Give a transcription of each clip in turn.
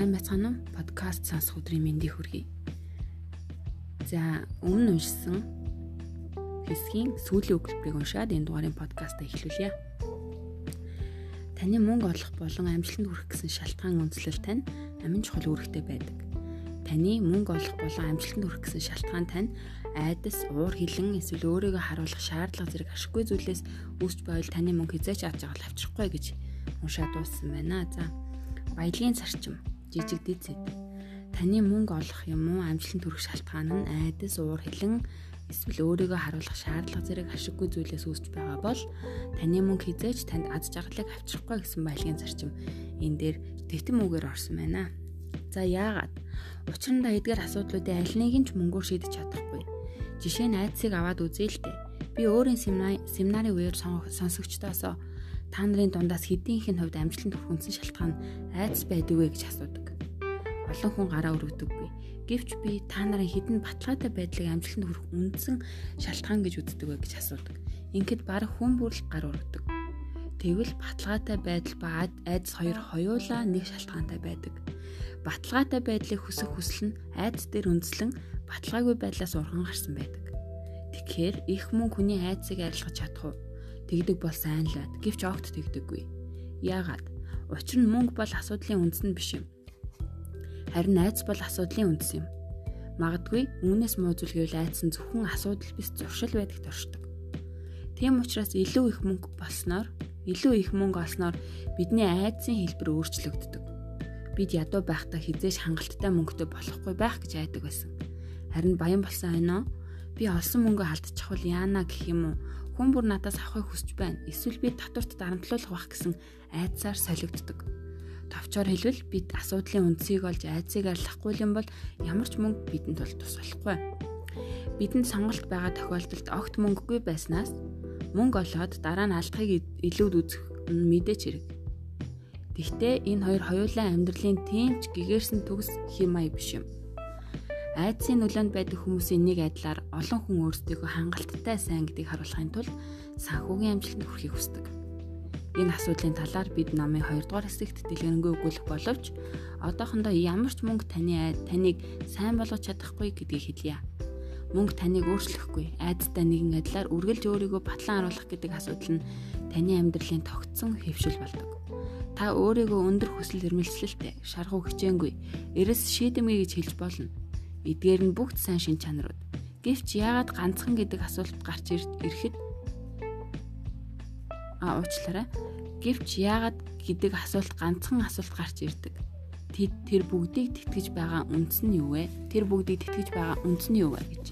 сайн байцгаана уу? Подкаст сонсох өдрийн мэндийг хүргэе. За, өмнө уншсан хэсгийн сүүлийн өгүүлбэрийг уншаад энэ дугаарын подкаста эхлүүлье. Таны мөнгө олох болон амжилтанд хүрэх гэсэн шалтгаан үндэслэл тань амин чухал үүрэгтэй байдаг. Таны мөнгө олох болон амжилтанд хүрэх гэсэн шалтгаан тань айдас, уур хилэн эсвэл өөрийгөө харуулах шаардлага зэрэг ашиггүй зүйлээс үүсч байвал таны мөнгө хизээч авч авах авчрахгүй гэж уншаад дууссан байна. За, баялагын зарчим жижиг дэд зэт. Таны мөнгө олох юм уу амжилтанд хүрэх шалтгаан нь айдас уур хилэн эсвэл өөрийгөө харуулах шаардлага зэрэг ашиггүй зүйлээс үүсч байгаа бол таны мөнгө хизээж танд аз жаргалыг авчрахгүй гэсэн баялагын зарчим энэ дээр тэтэн үгээр орсон байна. За яагаад? Учир нь да эдгээр асуудлуудын аль нэг нь ч мөнгөөр шийдэж чадахгүй. Жишээ нь айдсыг аваад үзээ л дээ. Би өөрийн семинарын үеэр сонсогчдоос та нарын дундаас хэдийнх нь хувьд амжилтанд хүрэх үндсэн шалтгаан айдас байдаг вэ гэж асуудаг. Олон хүн гараа өргөдөггүй. Гэвч би та нарын хідэн баталгаатай байдлыг амжилтанд хүрэх үндсэн шалтгаан гэж үздэг вэ гэж асуудаг. Ингээд баг хүн бүрл гар өргөдөг. Тэгвэл баталгаатай байдал ба айдас хоёр хоёулаа нэг шалтгаантай байдаг. Баталгаатай байдлыг хүсэх хүсэл нь айдас дээр үндэслэн баталгаагүй байдлаас урган гарсан байдаг. Тэгэхээр их мөн хүний айдсыг арилгаж чадах уу? Тэгдэг бол сайн л байд. Гэвч огт тэгдэггүй. Яагаад? Учир нь мөнгө бол асуудлын үндэс нь биш юм. Харин найз бол асуудлын үндэс юм. Магадгүй үүнээс муу зүйл гэвэл айдас нь зөвхөн асуудал биш зуршил байдагт оршдог. Тийм учраас илүү их мөнгө болсноор, илүү их мөнгө олсноор бидний айдсын хэлбэр өөрчлөгддөг. Бид ядуу байхдаа хизээш хангалттай мөнгөтэй болохгүй байх гэж айдаг байсан. Харин баян болсон хойноо би олсон мөнгөө алдчих бол яана гэх юм уу? Хүн бүр надаас авахыг хүсэж байна. Эсвэл би татварт дарамтлуулах байх гэсэн айдсаар солигддог. Товчоор хэлбэл бид асуудлын үндсийг олж айцыг арилгахгүй юм бол ямар ч мөнгө бидэнд бол тус болохгүй. Бидэнд сонголт байгаа тохиолдолд огт мөнгөгүй байснаас мөнгө олоод дараа нь алдахыг илүүд үзэх нь мэдээч хэрэг. Гэхдээ энэ хоёр хоёулаа амьдралын тийм ч гэгэрсэн төгс химай биш юм. Айдсын нөлөөнд байдаг хүмүүсийн нэг айдлаар олон хүн өөрсдийгөө хангалттай сайн гэдгийг харуулахын тулд санхүүгийн амжилтанд хүрэхийг хүсдэг. Энэ асуудлын талаар бид номын 2 дугаар хэсэгт дэлгэрэнгүй өгүүлэх боловч одоохондоо ямар ч мөнгө таны айд таныг сайн болгож чадахгүй гэдгийг хэлье. Мөнгө таныг өөрчлөхгүй, айдтай нэгэн адилаар үргэлж өөрийгөө батлан харуулах гэдэг асуудал нь таны амьдралын тогтсон хэвшил болдог. Та өөрийгөө өндөр хүсэл эрмэлзлэлтэй, шаргуу хичээнгүй, эрэс шийдэмгий гэж хэлж болно Эдгээр нь бүгд сайн шин чанарууд. Гэвч яагаад ганцхан гэдэг асуулт гарч ирэхэд а уучлаарай. Гэвч яагаад гэдэг асуулт ганцхан асуулт гарч ирдэг. Тэр бүгдийг тэтгэж байгаа үндэс нь юу вэ? Тэр бүгдийг тэтгэж байгаа үндэс нь юу вэ гэж.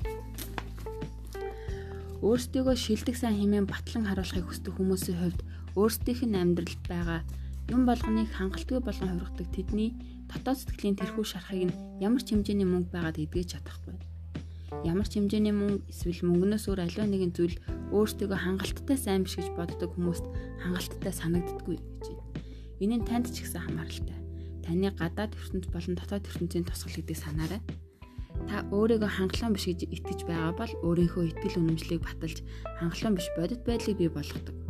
Өөрсдийгөө шилдэг сайн хэмээн батлан харуулахыг хүсдэг хүмүүсийн хувьд өөрсдийнх нь амьдралд байгаа юм болгоныг хангалтгүй болгон хувиргадаг тэдний дотоод сэтгэлийн тэрхүү шарахыг нь ямар ч хэмжээний мөнгө байгаад эдгэж чадахгүй. Ямар ч хэмжээний мөнгө эсвэл мөнгнөөс өөр аливаа нэгэн зүйл өөртөө хангалттай сайн биш гэж боддог хүмүүст хангалттай санагддаггүй гэж байна. Энэ нь танд ч ихсэн хамааралтай. Таны гадаад ертөнц болон дотоод ертөнцийн тусгал гэдэг санаарай. Та өөрийгөө хангалуун биш гэж итгэж байгаа бол өөрийнхөө итгэл үнэмшлийг баталж хангалуун биш бодит байдлыг бий болгодог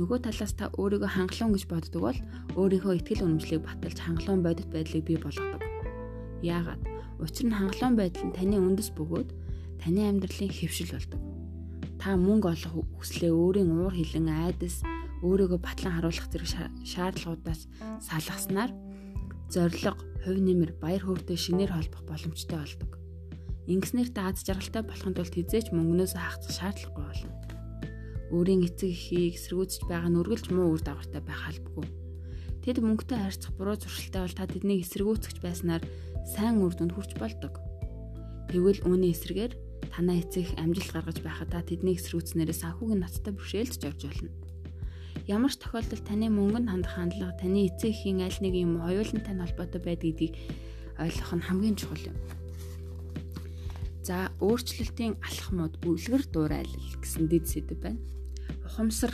нөгөө талаас та өөрийгөө хангалуун гэж боддог бол өөрийнхөө ихтгэл үнэмшлийг баталж хангалуун бодит байдлыг бий болгодог. Яагаад? Учир нь хангалуун байдал нь таны үндэс бөгөөд таны амьдралын хэвшил болдог. Та мөнгө олох хүслээ өөрийн уур хилэн айдас өөрийгөө батлан харуулах зэрэг шаардлагуудаас салгаснаар зориг, хувь нэмэр, баяр хөөртэй шинээр холбох боломжтой болдог. Ингэснээр та аз жаргалтай болохын тулд хизээч мөнгнөөс хаах шаардлагагүй болно өөрийн эцэг эхийг эсэргүүцэж байгаа нь үргэлж муу үр дагавартай байх албагүй. Тэд мөнгөтэй харьцах буруу зуршилтай бол та тэднийг эсэргүүцэж байснаар сайн үр дүнд хүрч болдог. Тэгвэл үүний эсрэгээр танаа эцэг амжилт гаргаж байхад та тэднийг эсэргүүцснээрээ санхүүгийн ноцтой бэрхшээлж орж болно. Ямар ч тохиолдолд таны мөнгөнд хандах хандлага таны эцэг эхийн аль нэг юм хоёулантай холбоотой байдгийг ойлгох нь хамгийн чухал юм. За өөрчлөлтийн алхмууд үлгэр дуурайлал гэсэн дэд сэдв байна ухамсар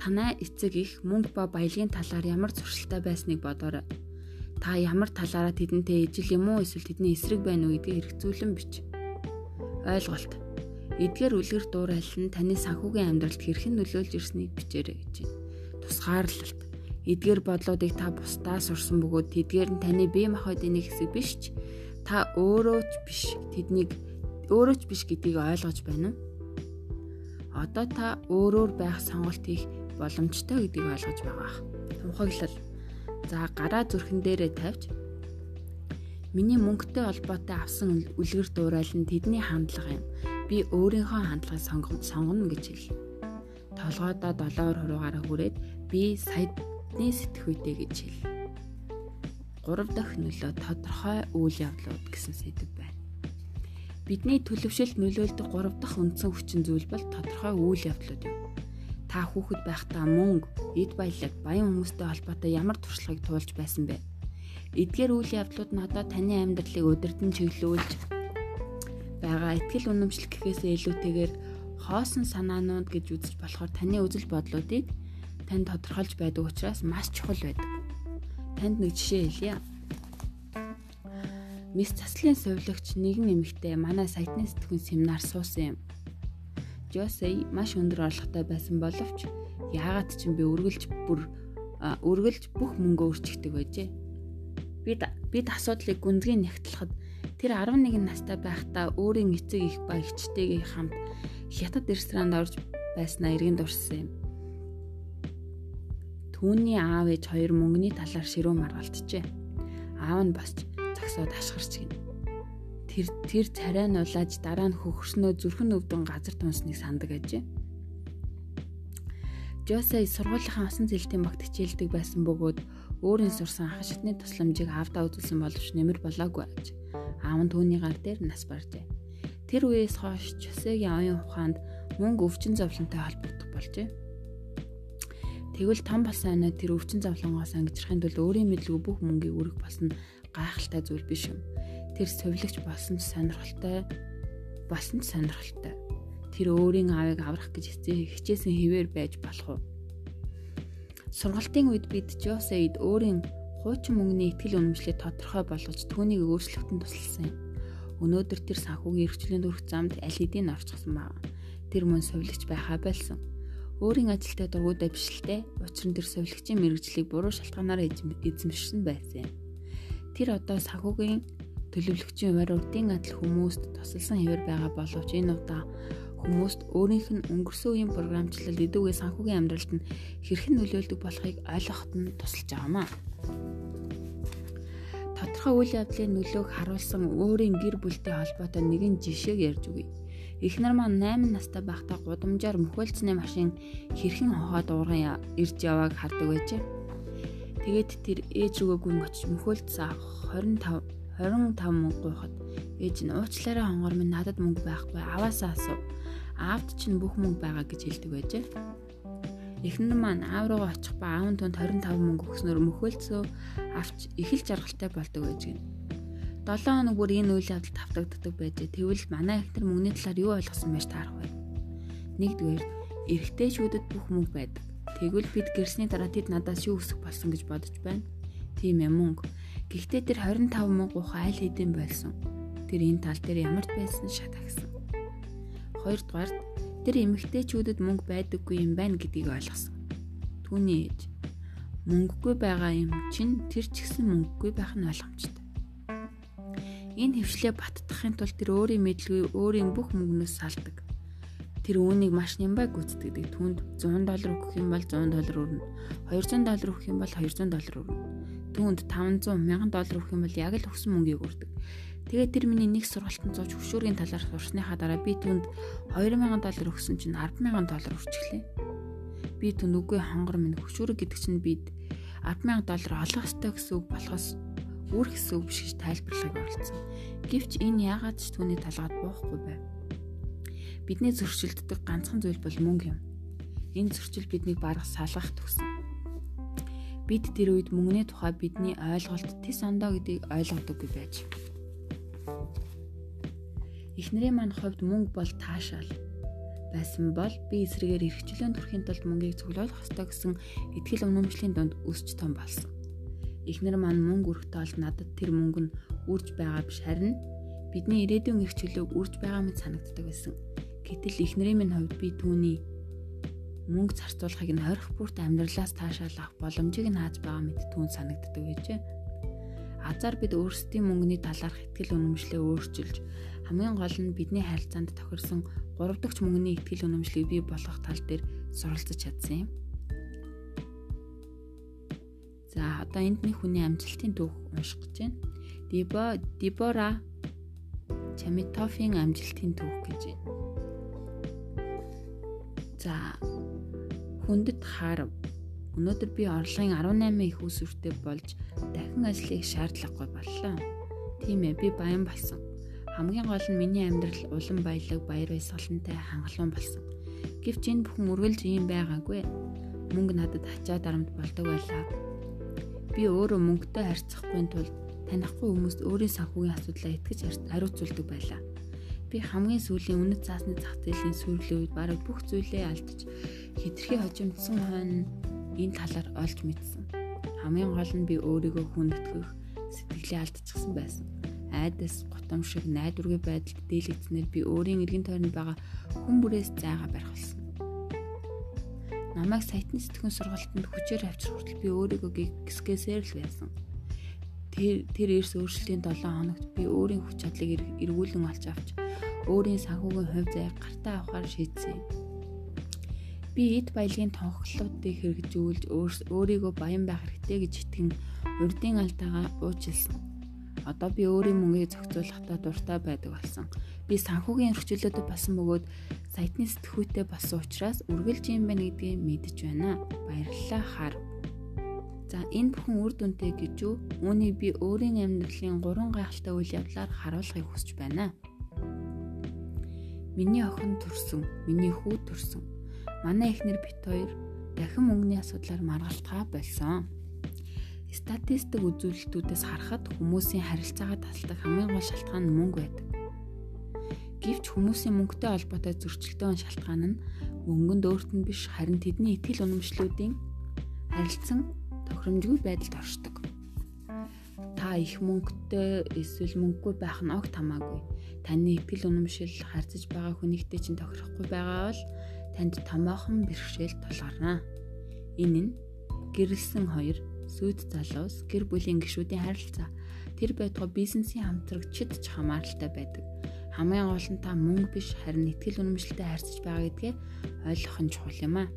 танай эцэг их мөнгө ба баялагын талаар ямар зуршилтай байсныг бодоорой. Та ямар талаараа тэдэнтэй ижил юм уу эсвэл тэдний эсрэг байна уу гэдгийг хэрэгцүүлэн бич. Ойлголт. Эдгээр үлгэр дуурайлал нь таны санхүүгийн амьдралд хэрхэн нөлөөлж ирснийг бичээрэй гэж байна. Тусгаарлалт. Эдгээр бодлуудыг та бусдаас сурсан бөгөөд тэдгээр нь таны бие махбодын нэг хэсэг биш ч та өөрөө ч биш тэднийг өөрөө ч биш гэдгийг ойлгож байна уу? Одоо та өөрөөр байх сонголт хийх боломжтой гэдгийг ойлгож байгаа. Тунхаглал. За гараа зүрхэн дээрээ тавьж Миний мөнгөтэй холбоотой авсан үлгэр дуурайл нь тэдний хандлага юм. Би өөрийнхөө хандлагыг сонгоно гэж хэл. Толгойдоо долоор хуруугаараа хүрээд би саяны сэтгхүйтэй гэж хэл. 3 дахь нөлөө тодорхой үйл явдлууд гэсэн сэдв байна. Бидний төлөвшөлт нөлөөлдөг 3 дахь үндсэн хүчин зүйл бол тодорхой үйл явдлууд юм. Та хүүхэд байхдаа мөнгө, эд баялаг, баян хүмүүстэй холбоотой ямар туршлагыг туулж байсан бэ? Эдгээр үйл явдлууд одоо таны амьдралыг өдөртөн чиглүүлж байгаа ихтгэл үнэмшлэх гэхээсээ илүүтэйгээр хоосон санаанууд гэж үзэж болохоор таны үзэл бодлуудыг танд тодорхойлж байдаг учраас маш чухал байдаг. Танд нэг жишээ хэлье. Мис заслын сувилагч нэгэн эмэгтэй манай сайтны сэтгүүн семинар суусан юм. Жосей маш өндөр орлоготой байсан боловч яагаад ч юм би үргэлж бүр үргэлж бүх мөнгөө өрчигдөг байжээ Бид бид асуудлыг гүнзгий нягтлахад тэр 11 настай байхдаа өөрийн эцэг их ба эгчтэйгээ хамт хятад ресторанд орж байснаа иргэн дурсан юм. Түүний аав ээж хоёр мөнгөний талаар ширүү маргалджээ. Аав нь босч загсаад ашгарч гин. Тэр тэр царай нь улааж дараа нь хөхрснөө зүрхэн өвдөн газар тунсныг сандаг ажээ. Жосей сургуулийнхаа усан зэлтийн багт хичээлдэг байсан бөгөөд өөрийн сурсан ах шатны тусламжийг аавдаа үзүүлсэн боловч нэмэр болоогүй аж. Аав нь түүний гар дээр нас баржээ. Тэр үеэс хойш Жосегийн оюун ухаанд мөнгө өвчин зовлонтой холбогдох болжээ. Тэгвэл том болсон анаа тэр өвчин зовлонгоос ангижрахын тулд өөрийн мэдлгүй бүх мөнгийг өргөх болсон гайхалтай зүйл биш юм. Тэр совилогч болсон ч сонирхолтой болсон ч сонирхолтой. Тэр өөрийн аавыг аврах гэж хичээсэн хിവэр байж болох уу? Сургалтын үед бид Жосейд өөрийн хуучин мөнгөний ихтгэл үнэмшлээ тодорхой болгож түүнийг өөрчлөлтөнд тусалсан юм. Өнөөдөр тэр санхүүгийн эрхчлэлийн дөрөх замд аль хэдийн орчихсон байна. Тэр мөн сувилагч байхаа болсон. Өөрийн ажилтай дургуудаа бишлээ. Учир нь тэр сувилагчийн мэрэгжлийг буруу шалтгаанаар эзэмшсэн байсан юм. Тэр одоо санхүүгийн төлөвлөгчийн хуваар урдын адил хүмүүст тусалсан хэвээр байгаа боловч энэ удаа хүмүүст өөрийнх нь өнгөрсөн үеийн програмчлал эдүүгээ санхүүгийн амьдралд нь хэрхэн нөлөөлдөг болохыг ойлгоход нь тусалж байгаамаа. Тодорхой үйл явдлын нөлөөг харуулсан өөрийн гэр бүлтэй холбоотой нэгэн жишээг ярьж өгье. Эхнэр маань 8 настай байхдаа гудамжаар мөхөлцсөний машин хэрхэн хохоод уурган ирж явааг хардаг байжээ. Тэгээд тэр ээж рүүгээ гүн очиж мөхөлцсөн 25 25 мөнгө гуйхад ээж нь уучлаарай хонгор минь надад мөнгө байхгүй аваасаа асуу аавд чинь бүх мөнгө байгаа гэж хэлдэг байжээ. Эхнэр маань аав руугаа очих ба аав тунд 25 мөнгө өгснөөр мөхөлцөө авч их л жаргалтай болдог байж гин. 7 хоног бүр энэ үйл явдалд тавтагддаг байжээ. Тэгвэл манай эхнэр мөнгөний талаар юу ойлгосон байж таарах вэ? Нэгдүгээр эрэгтэйчүүдэд бүх мөнгө байдаг. Тэгвэл бид гэрсний дараа тэд надаас юу өсөх болсон гэж бодож байна. Тийм ээ мөнгө. Гэхдээ тэр 25 мөнгө ухаан аль хэдийн болсон. Тэр энэ тал дээр ямар ч байсан шатагсан. Хоёрдугаард тэр эмэгтэйчүүдэд мөнгө байдаггүй юм байна гэдгийг ойлгосон. Түүний ээж мөнгөгүй байгаа юм чинь тэр ч гэсэн мөнгөгүй байх нь ойлгомжтой. Энэ хөвшлээ баттахын тулд тэр өөрийн мэдлгүй өөрийн бүх мөнгнөөс салдаг. Тэр үүнийг маш нямбай гүйцэтгэдэг. Түүнд 100 доллар өгөх юм бол 100 доллар өрнө. 200 доллар өгөх юм бол 200 доллар өрнө. Түүнд 500 1000 доллар өгөх юм бол яг л өгсөн мөнгийг өрдөг. Тэгээд тэр миний нэг сургалтанд зууж хөшүүрийн талаар сурсныхаа дараа би түнд 2000 доллар өгсөн чинь 100000 доллар өрчихлээ. Би түн үгүй хонгор минь хөшүүрэг гэдэг чинь бид 100000 доллар олох ёстой гэсэн үг болохоос үр гэсэн үг биш гэж тайлбарлахыг оролцсон. Гэвч энэ яагаад ч түүний талгаад буухгүй байв. Бидний зөрчилддөг ганцхан зүйл бол мөнгө юм. Энэ зөрчил биднийг барах салгах төгсөн. Бид тэр үед мөнгөний тухай бидний ойлголт тис ондоо гэдгийг ойлгодоггүй байж. Эхнэрийн маань хувьд мөнгө бол таашаал байсан бол би эсрэгээр эрхчлэн төрхийн тулд мөнгийг цуглуулах ёстой гэсэн итгэл үнэмшлийн донд өсч том болсон. Эхнэр маань мөнгө өрхтөө бол надад тэр мөнгө нь үрж байгаа биш харин бидний ирээдүйн эрх чөлөөг үрж байгаа мэт санагддаг байсан. Гэтэл эхнэрийн минь хувьд би түүний мөнгө зарцуулахыг нь хорих бүрт амьдралаас таашаалах боломжийг нь хааж байгаа мэт түүн санагддаг гэжээ. Азар бид өөрсдийн мөнгөний талаарх ихтгэл үнэмшлээ өөрчилж хамгийн гол нь бидний харилцаанд тохирсон 3 дахь мөнгөний ихтгэл үнэмшлийг бий болгох тал дээр суралцж чадсан юм. За одоо энд нэг хүний амжилтын түүх унших гэж байна. Дибо Дибора Чамитофийн амжилтын түүх гэж байна. За хүндэт харав. Өнөөдөр би орлогын 18 их усүртэй болж дахин ажлыг шаардлагагүй боллоо. Тийм ээ би баян болсон. Хамгийн гол нь миний амьдрал улам баялаг, баяр баясгалантай хангалуун болсон. Гэвч энэ бүхэн үргэлж ийм байгаагүй. Мөнгө надад ачаа дарамт болдог байлаа. Би өөрөө мөнгөтэй харьцахгүй тулд танихгүй хүмүүст өөрийн санхүүгийн асуудлаа итгэж хариуцуулдаг байлаа. Би хамгийн сүүлийн үнэт цаасны зах зээлийн сүрлийн үед бараг бүх зүйлээ алдаж хитрхи хожимдсан хойно энэ талаар олж мэдсэн. Хамгийн гол нь би өөрийгөө хүндэтгэх сэтгэлээ алдчихсан байсан. Айдас готомшиг найдваргүй байдалд дийлэгдснээр би өөрийн эргэн тойронд байгаа хүн бүрээс зайгаа барих болсон. Намайг саятны сэтгүүн сургалтанд хүчээр авчрах хүртэл би өөрийгөө гисгээсээр л байсан тэр тэр эрс өөрчлөлтийн 7 хоногт би өөрийн хүч чадлыг эргүүлэн олж авч өөрийн санхүүгийн хувь заяаг гартаа авахар шийдсэн юм. Би эд баялагын тонхлолтыг хэрэгжүүлж өөрийгөө баян байх хэрэгтэй гэж итгэн урдын алдаагаа уучлсан. Одоо би өөрийн мөнгийг зохицуулахдаа дуртай байдаг болсон. Би санхүүгийн өргөжлөлөд басан бөгөөд саятны сэтгүүтэй болсон учраас үргэлж юм байна гэдгийг мэдэж байна. Баярлалаа хар. За энэ бүхэн үр дүнтэй гэж юу? Үүнийг би өөрийн амьдралын гурван гайхалтай үйл явдлаар харуулахыг хүсэж байна. Миний охин төрсөн, миний хүү төрсөн. Манай эхнэр бит хоёр дахин мөнгөний асуудлаар маргалтгаа болсон. Статистик үзүүлэлтүүдээс харахад хүмүүсийн харилцаагаа тасалдаг хамгийн гол шалтгаан нь мөнгө байдаг. Гэвч хүмүүсийн мөнгөтэй холбоотой зөрчилдөөн шалтгаан нь мөнгөнд өөрт нь биш харин тэдний итгэл үнэмшлүүдийн харилцан тохиромжгүй байдалд оршдог. Та их мөнгөтэй эсвэл мөнгөгүй байх нь огт хамаагүй. Таны итгэл үнэмшил харьцаж байгаа хүнийхтэй чинь тохирохгүй байгаа бол танд томоохон бэрхшээл тулгарна. Энэ нь гэрэлсэн хоёр сүйд залуус гэр бүлийн гишүүдийн харилцаа тэр байтугай бизнесийн хамтрагчид ч хамааралтай байдаг. Хамгийн гол нь та мөнгө биш харин итгэл үнэмшилтэй харьцаж байгаа гэдгээ ойлгох нь чухал юм аа.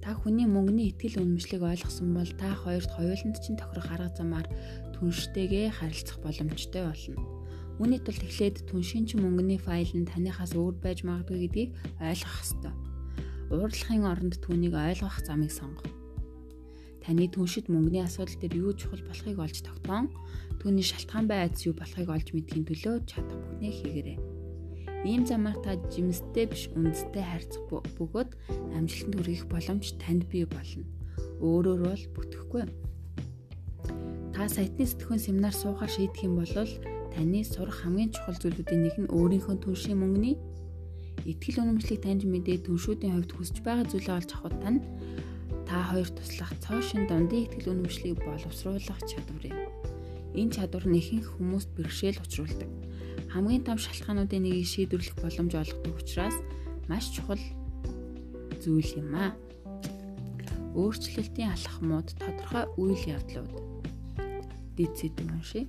Та хүний мөнгөний итгэл үнэмшлийг ойлгосон бол та хоёрт хоёуланд чинь тохирох арга замаар түнштэйгээ харилцах боломжтой болно. Үүний тулд эхлээд түншийн чинь мөнгөний файл нь танихаас өөр байж магадгүй гэдгийг ойлгох ёстой. Уурлахын оронд түүнийг ойлгох замыг сонгох. Таны түншид мөнгөний асуудал дээр юу чухал болохыг олж тогтоон, түүний шалтгаан бай айдас юу болохыг олж мэдхийн төлөө чадах бүхнээ хийгээрэй. Ийм замаар та жимстэй биш үндэстэй харьцах бөгөөд амжилтанд хүрэх боломж танд бий болно. Өөрөөр бол бүтэхгүй. Та сайтны сэтгүүн семинар суухаар шийдэх юм бол таны сурах хамгийн чухал зүйлүүдийн нэг нь өөрийнхөө түншийн мөнгөний итгэл үнэмшлийг таньж мэдээ түншүүдийн хувьд хүсэж байгаа зүйлээ олж авах тань та хоёр туслах цоошин дундын итгэл үнэмшлийг боловсруулах чадвар юм. Энэ чадвар нь ихэнх хүмүүст бэрхшээл учруулдаг хамгийн том шалтгаануудын нэгийг шийдвэрлэх боломж олгодог учраас маш чухал зүйл юм аа. Өөрчлөлтийн алхмууд тодорхой үйл явдлууд дийцэд уншия.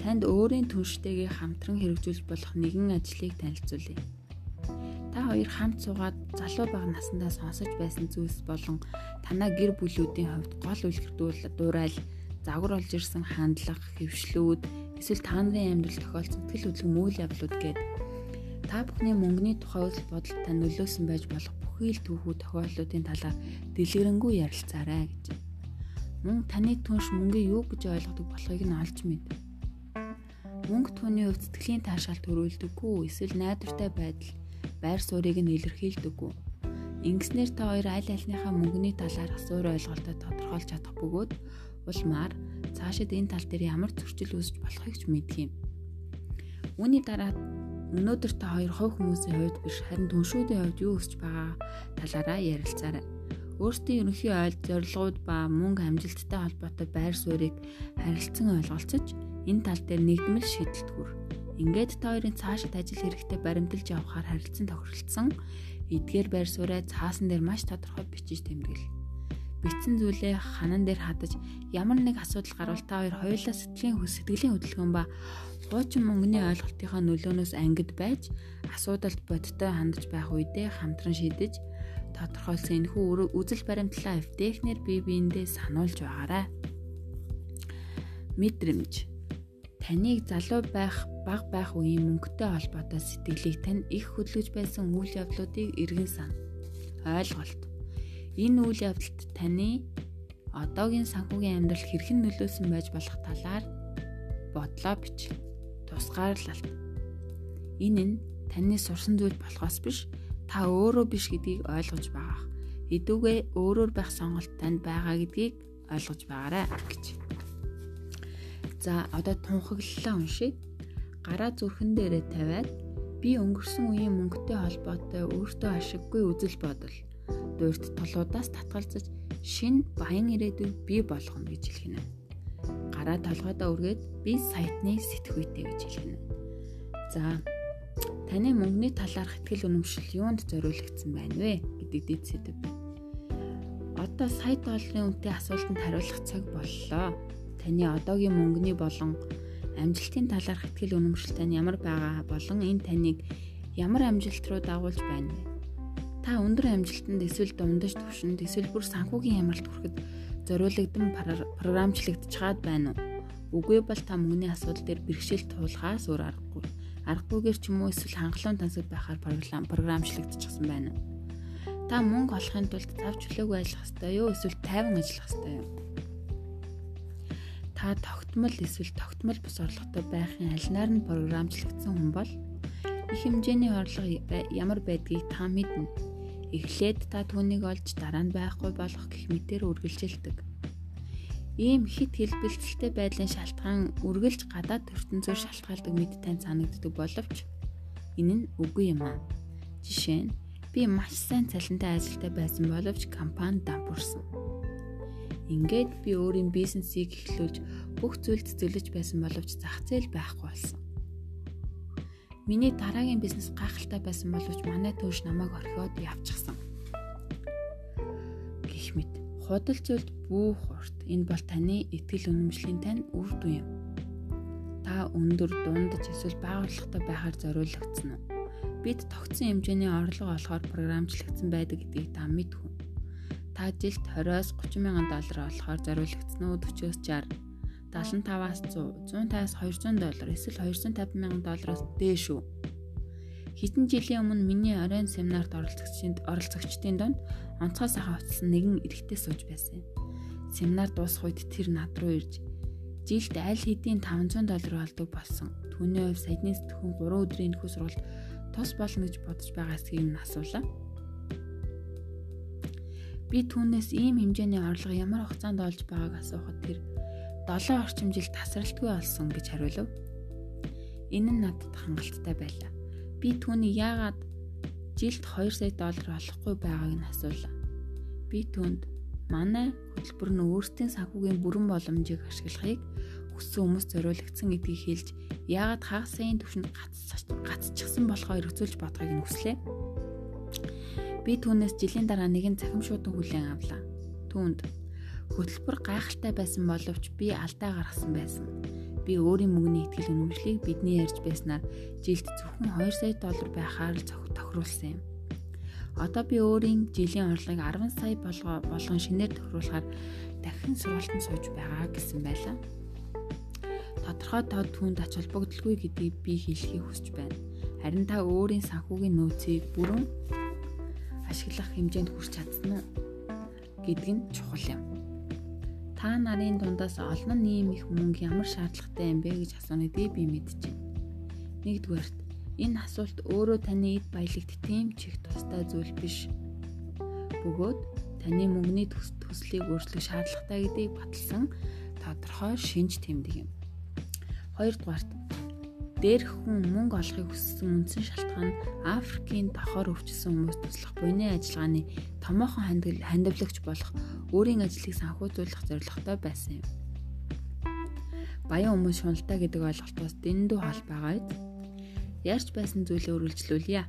Танд өөрийн түнштэйгээ хамтран хэрэгжүүлж болох нэгэн ажлыг танилцуулъя. Та хоёр хамт суугаад залуу бага насндаа сонсож байсан зүйлс болон танаа гэр бүлүүдийн хувьд гол үлгэрдүүл дуурайл загвар олж ирсэн хандлага, хөвшлүүд, эсвэл та нарын амьдрал тохиолдсон сэтгэл хөдлөм үйл явдлууд гээд та бүхний мөнгөний тухай үзэл бодол та нөлөөсөн байж болох бүхий л түүхүү тохиолдлуудын талаар дэлгэрэнгүй ярилцаарай гэж. Мөн таны түнш мөнгө юу гэж ойлгодог болохыг нь олж мэд. Мөнгө түүний хувьд сэтгэлийн таашаал төрүүлдэггүй эсвэл найдвартай байдал, байр суурийг нь илэрхийлдэггүй. Ингэснээр та хоёр аль альныхаа мөнгөний талаарх зуур ойлголтоо тодорхойлж чадах бөгөөд улмаар цаашид энэ тал дээр ямар зөрчил үүсэж болохыг ч мэдх юм. Үүний дараа өнөөдөр та хоёр хувь хүмүүсийн хувьд биш харин түншүүдийн хувьд юу өсч байгаа талаараа ярилцаарай. Өөрсдийн ерөнхий ойл зорилгууд ба мөнгө амжилттай холбоотой байр суурийг харилцан ойлголцож энэ тал дээр нэгдмэл шийдэлт хүр. Ингээд та хоёрын цаашид ажил хэрэгтэй баримталж явахаар харилцан тохиролцсон эдгээр байр сууриа цаасан дээр маш тодорхой бичиж тэмдэглэ. Бичсэн зүйлээ ханан дээр хадаж ямар нэг асуудал гарвал та хоёр хоёулаа сэтгэлийн сэтгэлийн хөдөлгөөн ба хуучин мөнгөний ойлголтынхаа нөлөөнөөс ангид байж асуудалд бодтой хандаж байх үедээ хамтран шийдэж тодорхойлсон энэхүү үзэл баримтлалаа эвтэхнэр бие биендээ сануулж байгаарай. Мэдрэмж таныг залуу байх баг байх үеийн мөнгөтэй холбоотой сэтгэлийг тань их хөдлөж байсан үйл явдлуудыг эргэн сан. Ойлголт. Энэ үйл явдалд таны одоогийн санхүүгийн амьдрал хэрхэн нөлөөсөн байж болох талаар бодлоо бич. Тусгаарлалт. Энэ нь таны сурсан зүйл болохоос биш та өөрөө биш гэдгийг ойлгож байгаа. Эдүүгээ өөрөөр байх сонголт танд байгаа гэдгийг ойлгож байгаарай гэж. За одоо тунхаглалаа уншия. Гараа зүрхэн дээрээ тавиад би өнгөрсөн үеийн мөнгөтэй холбоотой өөртөө ашиггүй үзэл бодол дуурт толуудаас татгалзаж шин баян ирээдүйг бий болгоно гэж хэлэх нь. Гараа толгойдоо үргээд би сайтны сэтгүйтэй гэж хэлэх нь. За Таны мөнгөний талаарх ихтгэл үнэмшил юунд зориулагдсан байна вэ гэдэг дэд сэдв. Одоо сая долларын үнэтэй асуултанд хариулах цаг боллоо. Таны одоогийн мөнгөний болон амжилтын талаарх ихтгэл үнэмшил тань ямар байгаа болон энэ таныг ямар амжилт руу дагуулж байна вэ? Та өндөр амжилтанд эсвэл дундаж түвшинд эсвэл бүр санхүүгийн ямарт хүрэхэд зориулагдсан програмчлагдж чаад байна уу? Үгүй бол та мөнгөний асуудал дээр бэрхшээл туулахаас өөр аргагүй аргагүйгээр ч юм уу эсвэл хангалуун тансаг байхаар програм програмчлагдчихсан байна. Та мөнгө олохын тулд цав чөлөөгүй ажиллах хэрэгтэй юу эсвэл тайван ажиллах хэрэгтэй юу? Та тогтмол эсвэл тогтмол бус орлоготой байхын альнаар нь програмчлагдсан хүн бол их хэмжээний орлого ямар байдгийг та мэднэ. Эхлээд та түүнийг олж дараа нь байхгүй болох гэх мэтээр үргэлжилдэг ийм хит хэлбэлцэлтэй байдлын шалтгаан үргэлж гадаад ертөнцөөр шалтгаалдаг мэд тань санагддаг боловч энэ нь үгүй юм аа. Жишээ нь би маш сайн цалинтай ажилтай байсан боловч компани дампуурсан. Ингээд би өөрийн бизнесийг эхлүүлж бүх зүйлд зэлж байсан боловч зах зээл байхгүй болсон. Миний дараагийн бизнес гайхалтай байсан боловч манай түүш намайг орхиод явчихсан. Гэх мэт худал зүйлд бүх урт энэ бол таны итгэл үнэмшлийн тань үр дүн юм. Та өндөр дундаж эсвэл бага орлоготой байхаар зориулагдсан уу? Бид тогтсон хэмжээний орлого олохоор програмчлагдсан байдаг гэдгийг та мэдхүн. Та жилд 20-оос 30 мянган доллар олохоор зориулагдсан уу 40-оос 60 75-аас 100, 150-аас 200 доллар эсвэл 250 мянган доллараас дээш үү? Хэдэн жилийн өмнө миний оройн семинарт оролцогчдын оролцогчдын донд онцгой сайхан утсан нэгэн эрэгтэй сууж байсан юм. Семинар дуусах үед тэр над руу ирж жилд аль хэдийн 500 доллар олдог болсон. Түүний хувь саяны сэтгүүн 3 өдрийн нөхөс сургалт тус болно гэж бодож байгаа эсгийг нь асуулаа. Би түүнээс ийм хэмжээний орлого ямар хугацаанд олж байгааг асуухад тэр 7 орчим жил тасралтгүй олсон гэж хариулв. Энэ нь надад хангалттай байлаа. Би түүнийг яагаад жилд 2 сая доллар олохгүй байгааг нь асуулаа. Би түүнд манай хөтөлбөр нь өөрсдийн санхүүгийн бүрэн боломжийг ашиглахыг хүссэн хүмүүс зориулагдсан гэдгийг хэлж яагаад хагас саяын түвшинд гацчихсан болохоо эргцүүлж бодохыг нь хүслээ. Би түүнээс жилийн дараа нэгэн цахим шуудан хүлээн авлаа. Түүнд хөтөлбөр гайхалтай байсан боловч би алдаа гаргасан байсан би өөрийн мөнгөний ихтгэл үнэмшлийг бидний ярьж байснаар жилд зөвхөн 2 сая доллар байхаар л тохируулсан юм. Одоо би өөрийн жилийн орлогыг 10 сая болгон шинээр тохируулахаар дахин сургалтанд сууж байгаа гэсэн байлаа. Тодорхой тод түүнд ач холбогдолгүй гэдгийг би хэлхийг хүсэж байна. Харин та өөрийн санхүүгийн нөөцийг бүрэн ашиглах хэмжээнд хүрч чадсан гэдг нь чухал юм та нарын дундаас олон нэм их мөнгө ямар шаардлагатай юм бэ гэж асууныг би мэдчихэв. Нэгдүгээрт энэ асуулт өөрөө таны эд баялагт тийм ч их тустай зүйл биш. Бөгөөд таны мөнгөний төслийг өөрчлөх шаардлагатай гэдгийг баталсан тодорхой шинж тэмдэг юм. Хоёрдугаарт дээрх хүн мөнгө олохыг хүссэн үндсэн шалтгаан нь Африкийн дохоор өвчсөн хүмүүс туслах буйны ажиллагааны томоохон хандивлагч болох өөрийн ажлыг санхүүжүүлэх зорилготой байсан юм. Баян хүмүүс шуналтай гэдэг ойлголтоос дэндүү хол байгаа юм. Ярьж байсан зүйлээ үргэлжлүүлье.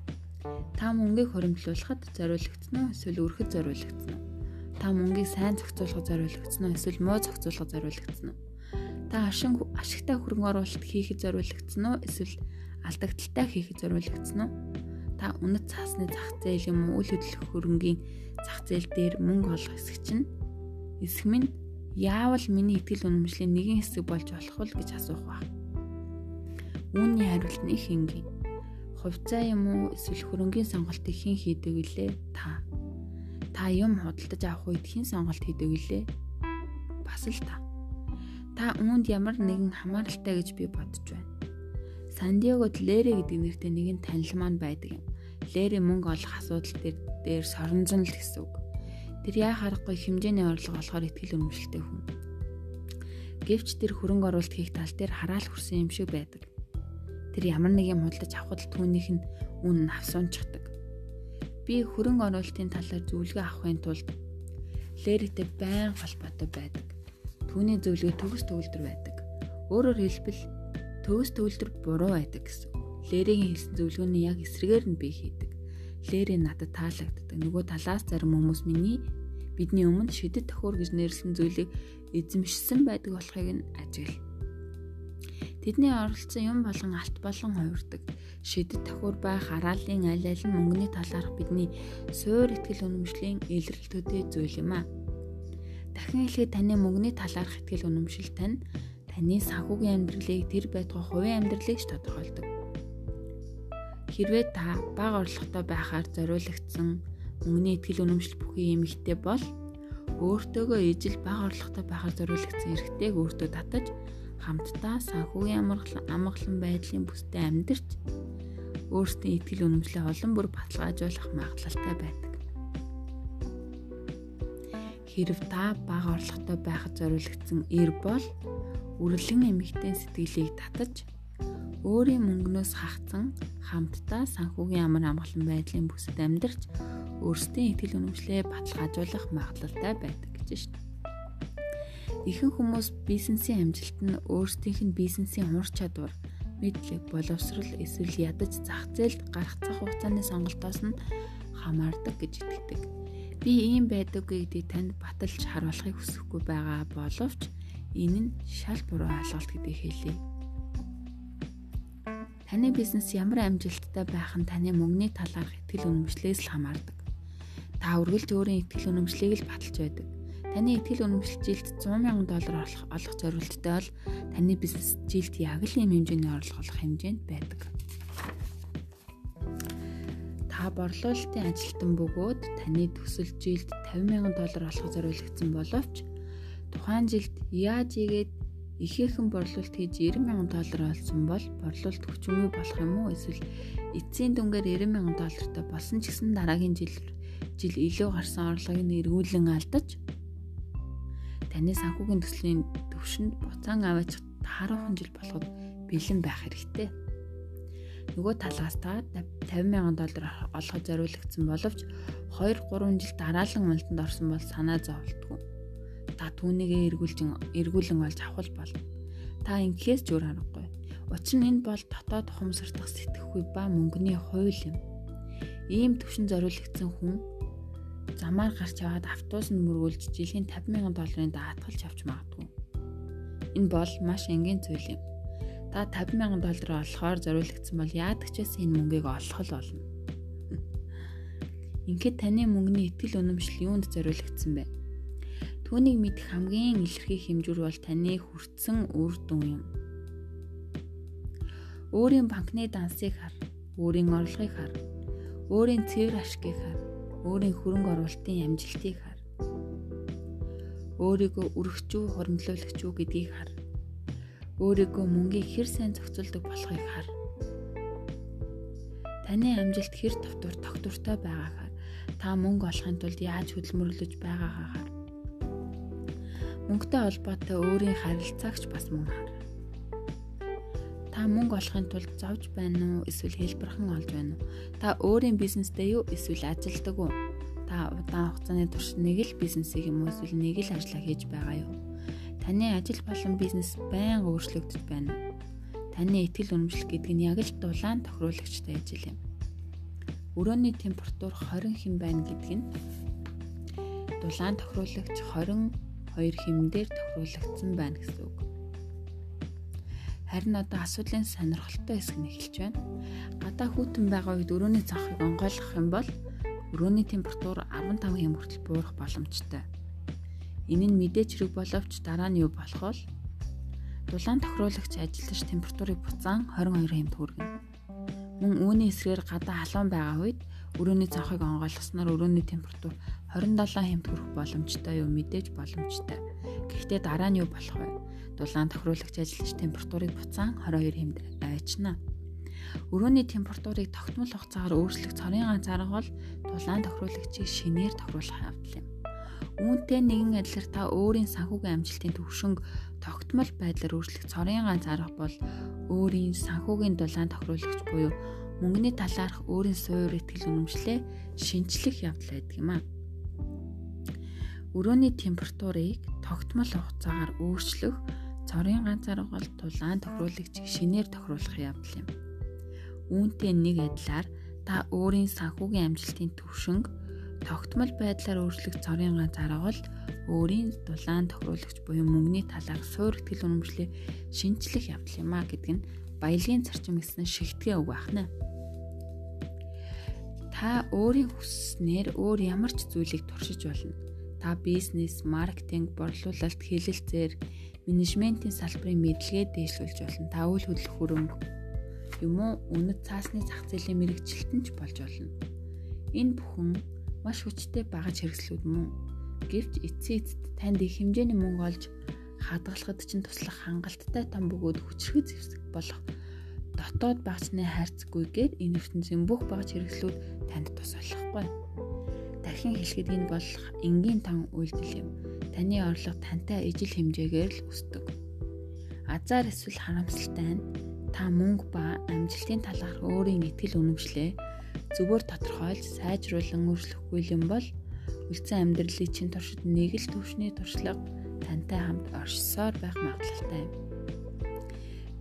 Та мөнгийг хоримтлуулахад зориулагдсан уу эсвэл өрхөд зориулагдсан уу? Та мөнгийг сайн зохицуулахад зориулагдсан уу эсвэл муу зохицуулахад зориулагдсан уу? Та ашиг ашигтай хөрөнгө оруулалт хийхэд зориулагдсан уу эсвэл алдагдaltaй хийхэд зориулагдсан уу? Та үнэт цаасны зах зээл юм уу үйл хөдлөх хөрөнгийн зах зээл дээр мөнгө олох хэсэг чинь эсэх минь яавал миний итгэл үнэмшлийн нэгэн хэсэг болж болох вэ гэж асуух ба. Үүний хариулт нь их энгийн. Хувьцаа юм уу эсвэл хөрөнгийн сонголтыг хэн хийдэг вүлээ? Та. Та юм худалдаж авах үед хэн сонголт хийдэг вүлээ? Бас л та. Та үүнд ямар нэгэн хамааралтай гэж би бодож байна. Сандиагод Лэри гэдэг нэртэй нэгэн танил маань байдаг юм. Лэри мөнгө олох асуудал дээр дээр соронзон л гэсэн үг. Тэр яа харахгүй хэмжээний орлого олохоор ихтгэл өнөмшлтэй хүн. Гэвч тэр хөрөнгө оруулалт хийх тал дээр хараал хүрсэн юм шиг байдаг тэр ямар нэг юм худалдаж авахд түүнийх нь үн нь авсуунчдаг. Би хөрөнгө оруулалтын талаар зөвлөгөө авахын тулд Лэритэй байн холбоотой байдаг. Түүний зөвлөгөө төгс төгөлдөр байдаг. Өөрөөр хэлбэл төгс төгөлдөр буруу байдаг гэсэн. Лэригийн хэлсэн зөвлөгөөний яг эсрэгээр нь би хийдэг. Лэри надад таалагддаг. Нөгөө талаас зарим хүмүүс миний бидний өмнө шидэт төхөр гэж нэрлсэн зүйлийг эзэмшсэн байдаг болохыг нь ажиглав Тэдний оролцсон юм болгон алт болон хувирдаг. Шидэт тохиур байх хараалын аль аль нь мөнгөний талаарх бидний суур ихтгэл үнэмшлийн илрэлтүүдийн зүйл юм а. Дахин хэлэхэд таны мөнгөний талаарх ихтгэл үнэмшил тань таны санхүүгийн амьдралыг тэр байтугай хувийн амьдралыг ч тодорхойлдог. Хэрвээ та бага орлоготой байхаар зориулагдсан мөнгөний ихтгэл үнэмшил бүхий эмэгтэй бол өөртөөгөө ижил бага орлоготой байхаар зориулагдсан эрхтэйг өөртөө татаж хамтдаа санхүүгийн амгалан амгалан байдлын бүстэй амьдарч өөрсдийн итгэл үнэмшлээ олон бүр баталгаажуулах магадлалтай байдаг. Хэрв та бага орлоготой байхад зориулагдсан эр бол үрлэн эмэгтэй сэтгэлийг татаж өөрийн мөнгнөөс хахацсан хамтдаа санхүүгийн амар амгалан байдлын бүсэд амьдарч өөрсдийн итгэл үнэмшлээ баталгаажуулах магадлалтай байдаг гэж байна. Ихэнх хүмүүс бизнесийн амжилт нь өөрсдийнх нь бизнесийн ур чадвар, мэдлэг, боловсрол эсвэл ядаж зах зээлд гарах цаг хугацааны сонголтоос нь хамаардаг гэж итгэдэг. Би ийм байдаггүй гэдгийг танд баталж харуулахыг хүсэхгүй байгаа боловч энэ нь шал буруу ойлголт гэдгийг хэлье. Таны бизнес ямар амжилттай байх нь таны мөнгөний талаарх итгэл үнэмшлээс л хамаардаг. Та үргэлж өөрийн итгэл үнэмшлийг л баталж байдаг Таны ихтгэл үнэмшил жилд 100 сая доллар олох зорилттой бол таны бизнес жилд яг л ийм хэмжээний орлого олох хэмжээнд байдаг. Та борлуулалтын ажилтан бөгөөд таны төсөл жилд 50 сая доллар олох зориулагдсан боловч тухайн жилд яаж игээд ихээхэн борлуулалт хийж 90 сая доллар олсон бол борлуулалт хүчмүү болох юм уу эсвэл эцсийн дүнгээр 90 сая доллартай болсон ч гэсэн дараагийн жил жил илүү гарсан орлогыг нь эргүүлэн алдаж таны санхүүгийн төслийн төвшөнд буцаан аваач 10 жил болоход бэлэн байх хэрэгтэй. Нөгөө талаас та 50 сая доллар олоход зориулагдсан боловч 2 3 жил дараалан уналтанд орсон бол санаа зовлтгүй. Та түүнийгээ эргүүлжин эргүүлэн олж авах болно. Та ингэхээс ч өөр аргагүй. Учир нь энэ бол дотоод ухамсартах сэтгэхгүй ба мөнгөний хууль юм. Ийм төвшин зориулагдсан хүн замаар гарч яваад автобус нь мөргүүлж жилийн 50 сая долларын даатгалж авч магадгүй. Энэ бол маш энгийн зүйл юм. Та 50 сая доллар олохоор зориулагдсан бол яадаг ч гэсэн энэ мөнгийг олох л болно. Ингээд таны мөнгөний итгэл үнэмшил юунд зориулагдсан бэ? Түүнийг мэдэх хамгийн илэрхий хэмжүүр бол таны хүртсэн үр дүн юм. Өөрийн банкны дансыг хар, өөрийн орлогыг хар, өөрийн цэвэр ашгийг хар, өөрийн хөрөнгө оруулалтын амжилтыг хар. Өөрийгөө өргөчүү хуримтлуулагч юу гэдгийг хар. Өөрийгөө мөнгийг хэр сайн зохицуулдаг болохыг хар. Таны амжилт хэр товтур тогтвортой байгааг хар. Та мөнгө олохын тулд яаж хөдөлмөрлөж байгаагаа хар. Мөнгөтэй холбоотой өөрийн харилцаагч бас мөн хар. Та мөнгө олохын тулд зовж байна уу эсвэл хэлбэрхэн олж байна уу? Та өөрийн бизнестэй юу эсвэл ажилдаг уу? Та удаан хугацааны турш нэг л бизнесийг юм уу эсвэл нэг л ажлаа хийж байгаа юу? Таны ажил болон бизнес байнга өөрчлөгдөж байна? Таны ихтгэл үнэмшил гэдэг нь яг л дулаан тохируулагчтай ажил юм. Өрөөний температур 20 хэм байна гэдэг нь дулаан тохируулагч 22 хэмдээр тохируулагдсан байна гэсэн үг. Харин одоо асуудлын сонирхолтой хэсэг нь эхэлж байна. Гадаа хүйтэн байгаа үед өрөөний цанхыг онгойлгох юм бол өрөөний температур 15 хэм хүртэл буурах боломжтой. Энэ нь мэдээч хэрэг боловч дараа нь юу болох вэ? Дулаан тохируулагч ажиллаж температурыг буцаан 22 хэмт хүргэнэ. Мөн үүний эсрээр гадаа халуун байгаа үед өрөөний цанхыг онгойлгосноор өрөөний температур 27 хэмт хүрэх боломжтой юу мэдээж боломжтой. Гэхдээ дараа нь юу болох вэ? Дулаан тохируулагч ажиллаж температурыг буцаан 22 хэмт байчна. Өрөөний температурыг тогтмол хугацаагаар өөрчлөх цорын ганц арга бол дулаан тохируулагчийг шинээр тохируулах явдал юм. Үүнтэй нэгэн адилаар та өөрийн санхүүгийн амжилтын төвшинг тогтмол байдлаар өөрчлөх цорын ганц арга бол өөрийн санхүүгийн дулаан тохируулагч буюу мөнгөний талаарх өөрийн суур ихтгэл үнэмшлээ шинчлэх явдал байдаг юм а. Өрөөний температурыг тогтмол хугацаагаар өөрчлөх цорын ганц арга бол дулаан тохируулагчийг шинээр тохируулах явдал юм. Үүнтэй нэг адилаар та өөрийн санхүүгийн амжилтын төвшинг тогтмол байдлаар өөрчлөх цорын ганц арга бол өөрийн дулаан тохируулагч буюу мөнгөний талаар суур ихтгэл үнэмшлээ шинчлэх явдал юм а гэдэг нь баялагын зарчим гэсэн шигтгэн үг байна. Та өөрийн хүснээр өөр ямар ч зүйлийг туршиж болно. Та бизнес, маркетинг, борлуулалт, хэлэлцээр, менежментийн салбарын мэдлэгээ дээшлүүлж болно. Та үйл хөдлөх хөрөнгө юм уу үнэт цаасны зах зээлийн мэрэгчлэлтэн ч болж болно. Энэ бүхэн маш хүчтэй багаж хэрэгслүүд мөн. Гэвч эцсийн эцэд танд их хэмжээний мөнгө олж хадгалахад чинь туслах хангалттай том бөгөөд хүчрхэг зэвсэг болох дотоод багцны хайрцаггүйгээр энэ ертөнцийн бүх багаж хэрэгслүүд танд тус болохгүй. Дахин хэлэхэд энэ бол энгийн тан үйлдэл юм. Таны орлого тантай ижил хэмжээгээр л өсдөг. Азар эсвэл харамсалтай нь та мөнгө ба амжилтын талаар өөрийн итгэл үнэмшлээ зүгээр тодорхойлж сайжруулан өөрчлөхгүй юм бол үлдсэн амьдралын чинь туршид нэг л төвшний туршлага тантай хамт оршсоор байх магадлалтай юм.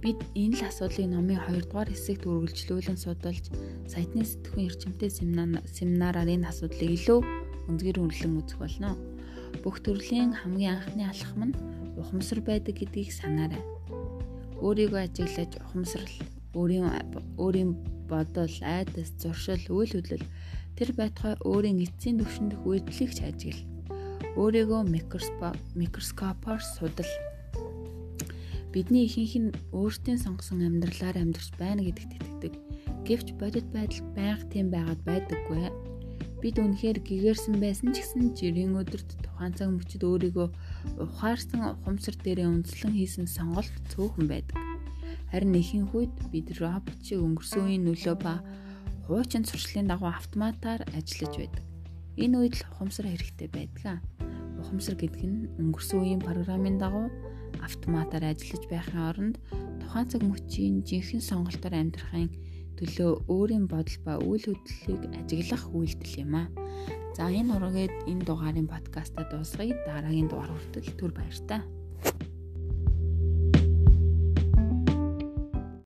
Бид энэ л асуудлыг номын 2 дугаар хэсэгт үргэлжлүүлэн судалж сайтны сэтгүүн эрчимтэй семинараар энэ асуудлыг илүү өнзгэр үнэлэн үзэх болно. Бүх төрлийн хамгийн анхны алхам нь ухамсар байдаг гэдгийг санаарай. Өөрийгөө ажиглаж ухамсарл өөрийн өөрийн бодол, айдас, зуршил, үйл хөдлөл тэр байтугай өөрийн эцсийн түвшиндх үйлдэлийг ч ажигл. Өөрийгөө микроскопоор судал. Бидний ихэнх нь өөртөө сонгосон амьдралаар амьдарч байна гэдэгт итгэдэг. Гэвч бодит байдал байнга тийм байгаад байдаггүй. Бид үнэхээр гэгэрсэн байсан ч гэсэн жирийн өдөрт тухайн цаг мөчид өөрийгөө ухаарсан ухамсар дээрээ үндэслэн хийсэн сонголт цөөхөн байдаг. Харин ихэнх үед бид робот шиг өнгөрсөн үеийн нөлөө ба хуучин сурчлалын дагуу автоматар ажиллаж байдаг. Энэ үед л ухамсар хэрэгтэй байдаг. Ухамсар гэдэг нь өнгөрсөн үеийн программын дагуу автоматар ажиллаж байхын оронд тухайн цаг мөчийн жинхэнэ сонголтоор амьдрахын төлөө өөрийн бодол ба үйл хөдлөлийг ажиглах үйлдэл юм а. За энэ ургээд энэ дугаарын подкаста дуусгая. Дараагийн дугаар хүртэл түр баяр та.